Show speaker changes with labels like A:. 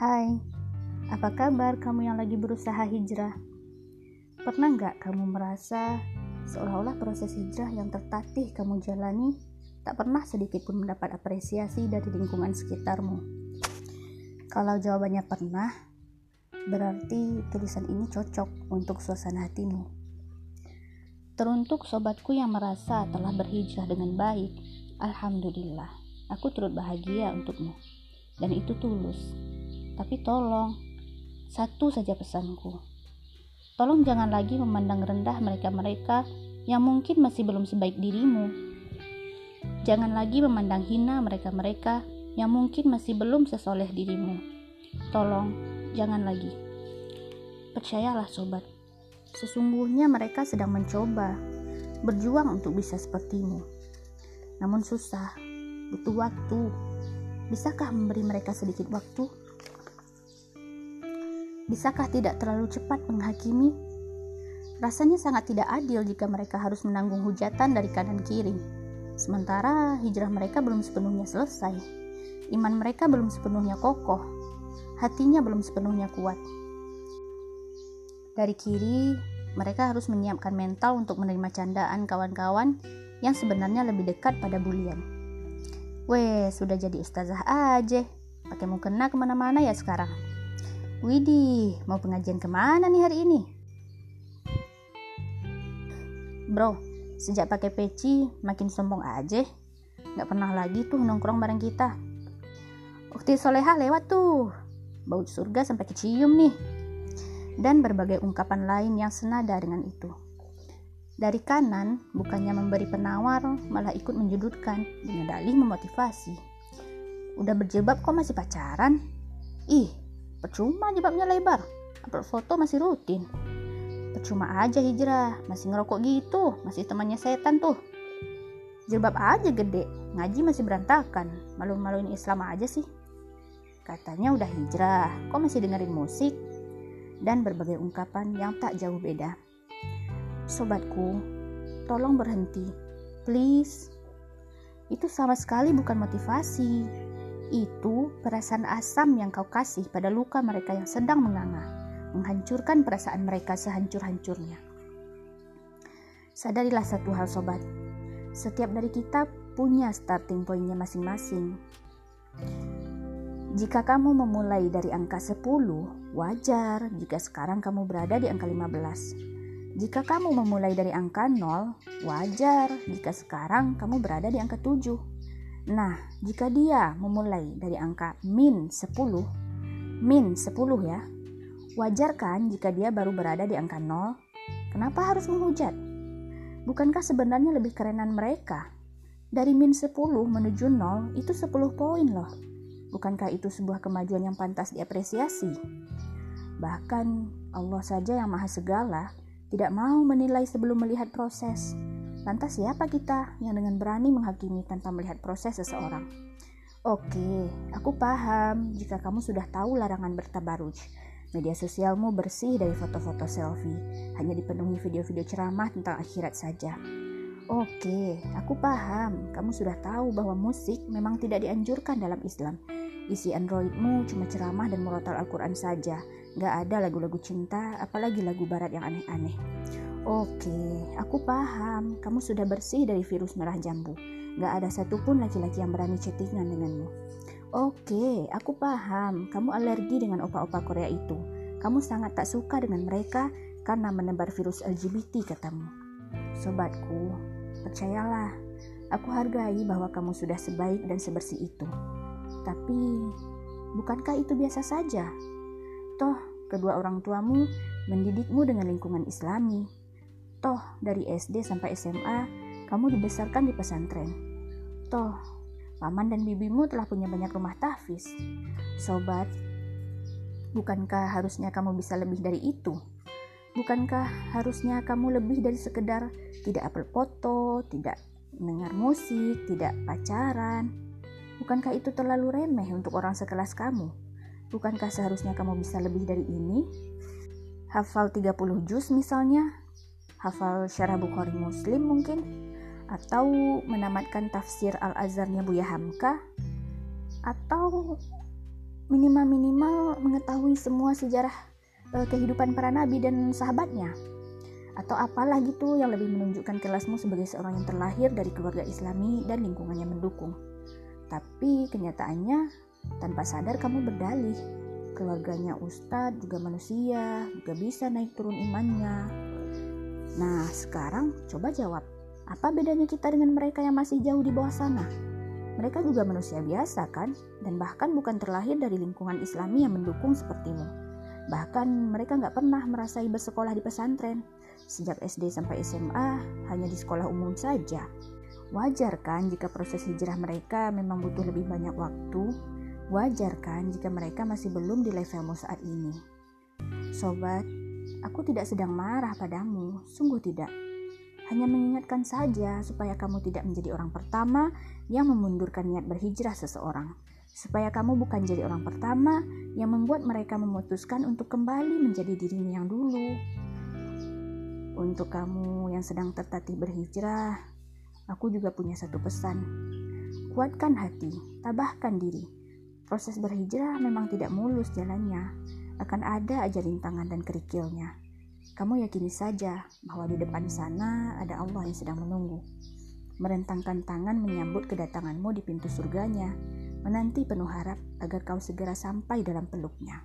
A: Hai, apa kabar kamu yang lagi berusaha hijrah? Pernah nggak kamu merasa seolah-olah proses hijrah yang tertatih kamu jalani tak pernah sedikit pun mendapat apresiasi dari lingkungan sekitarmu? Kalau jawabannya pernah, berarti tulisan ini cocok untuk suasana hatimu. Teruntuk sobatku yang merasa telah berhijrah dengan baik, Alhamdulillah, aku turut bahagia untukmu. Dan itu tulus. Tapi tolong, satu saja pesanku. Tolong jangan lagi memandang rendah mereka-mereka yang mungkin masih belum sebaik dirimu. Jangan lagi memandang hina mereka-mereka yang mungkin masih belum sesoleh dirimu. Tolong, jangan lagi. Percayalah sobat, Sesungguhnya mereka sedang mencoba berjuang untuk bisa sepertimu. Namun susah, butuh waktu. Bisakah memberi mereka sedikit waktu? Bisakah tidak terlalu cepat menghakimi? Rasanya sangat tidak adil jika mereka harus menanggung hujatan dari kanan kiri. Sementara hijrah mereka belum sepenuhnya selesai. Iman mereka belum sepenuhnya kokoh. Hatinya belum sepenuhnya kuat. Dari kiri, mereka harus menyiapkan mental untuk menerima candaan kawan-kawan yang sebenarnya lebih dekat pada bulian. Weh, sudah jadi ustazah aja. Pakai mukena ke mana-mana ya sekarang. Widih, mau pengajian ke mana nih hari ini? Bro, sejak pakai peci makin sombong aja. Gak pernah lagi tuh nongkrong bareng kita. Ukti Soleha lewat tuh. Bau surga sampai kecium nih dan berbagai ungkapan lain yang senada dengan itu. Dari kanan, bukannya memberi penawar, malah ikut menjudutkan dengan dalih memotivasi. Udah berjebab kok masih pacaran? Ih, percuma jebabnya lebar. Upload foto masih rutin. Percuma aja hijrah, masih ngerokok gitu, masih temannya setan tuh. Jilbab aja gede, ngaji masih berantakan, malu-maluin Islam aja sih. Katanya udah hijrah, kok masih dengerin musik? dan berbagai ungkapan yang tak jauh beda. Sobatku, tolong berhenti. Please. Itu sama sekali bukan motivasi. Itu perasaan asam yang kau kasih pada luka mereka yang sedang menganga, menghancurkan perasaan mereka sehancur-hancurnya. Sadarilah satu hal sobat, setiap dari kita punya starting pointnya masing-masing. Jika kamu memulai dari angka 10, wajar jika sekarang kamu berada di angka 15. Jika kamu memulai dari angka 0, wajar jika sekarang kamu berada di angka 7. Nah, jika dia memulai dari angka min 10, min 10 ya, wajar kan jika dia baru berada di angka 0? Kenapa harus menghujat? Bukankah sebenarnya lebih kerenan mereka? Dari min 10 menuju 0 itu 10 poin loh. Bukankah itu sebuah kemajuan yang pantas diapresiasi? Bahkan Allah saja yang maha segala tidak mau menilai sebelum melihat proses. Lantas siapa kita yang dengan berani menghakimi tanpa melihat proses seseorang? Oke, aku paham jika kamu sudah tahu larangan bertabaruj. Media sosialmu bersih dari foto-foto selfie, hanya dipenuhi video-video ceramah tentang akhirat saja. Oke, aku paham. Kamu sudah tahu bahwa musik memang tidak dianjurkan dalam Islam, Isi Androidmu cuma ceramah dan murotal Al-Quran saja. Gak ada lagu-lagu cinta, apalagi lagu barat yang aneh-aneh. Oke, aku paham. Kamu sudah bersih dari virus merah jambu. Gak ada satupun laki-laki yang berani chattingan denganmu. Oke, aku paham. Kamu alergi dengan opa-opa Korea itu. Kamu sangat tak suka dengan mereka karena menebar virus LGBT katamu. Sobatku, percayalah, aku hargai bahwa kamu sudah sebaik dan sebersih itu. Tapi, bukankah itu biasa saja? Toh, kedua orang tuamu mendidikmu dengan lingkungan islami. Toh, dari SD sampai SMA, kamu dibesarkan di pesantren. Toh, paman dan bibimu telah punya banyak rumah tahfiz. Sobat, bukankah harusnya kamu bisa lebih dari itu? Bukankah harusnya kamu lebih dari sekedar tidak upload foto, tidak mendengar musik, tidak pacaran, Bukankah itu terlalu remeh untuk orang sekelas kamu? Bukankah seharusnya kamu bisa lebih dari ini? Hafal 30 juz misalnya? Hafal syarah Bukhari Muslim mungkin? Atau menamatkan tafsir Al-Azharnya Buya Hamka? Atau minimal-minimal mengetahui semua sejarah uh, kehidupan para nabi dan sahabatnya atau apalah gitu yang lebih menunjukkan kelasmu sebagai seorang yang terlahir dari keluarga islami dan lingkungannya mendukung. Tapi kenyataannya tanpa sadar kamu berdalih keluarganya ustadz juga manusia, juga bisa naik turun imannya. Nah, sekarang coba jawab, apa bedanya kita dengan mereka yang masih jauh di bawah sana? Mereka juga manusia biasa kan? Dan bahkan bukan terlahir dari lingkungan islami yang mendukung sepertimu. Bahkan mereka nggak pernah merasai bersekolah di pesantren. Sejak SD sampai SMA, hanya di sekolah umum saja. Wajar kan jika proses hijrah mereka memang butuh lebih banyak waktu, Wajar kan jika mereka masih belum di levelmu saat ini. Sobat, aku tidak sedang marah padamu, sungguh tidak. Hanya mengingatkan saja supaya kamu tidak menjadi orang pertama yang memundurkan niat berhijrah seseorang. Supaya kamu bukan jadi orang pertama yang membuat mereka memutuskan untuk kembali menjadi dirinya yang dulu. Untuk kamu yang sedang tertatih berhijrah, aku juga punya satu pesan. Kuatkan hati, tabahkan diri Proses berhijrah memang tidak mulus jalannya, akan ada aja rintangan dan kerikilnya. Kamu yakini saja bahwa di depan sana ada Allah yang sedang menunggu. Merentangkan tangan menyambut kedatanganmu di pintu surganya, menanti penuh harap agar kau segera sampai dalam peluknya.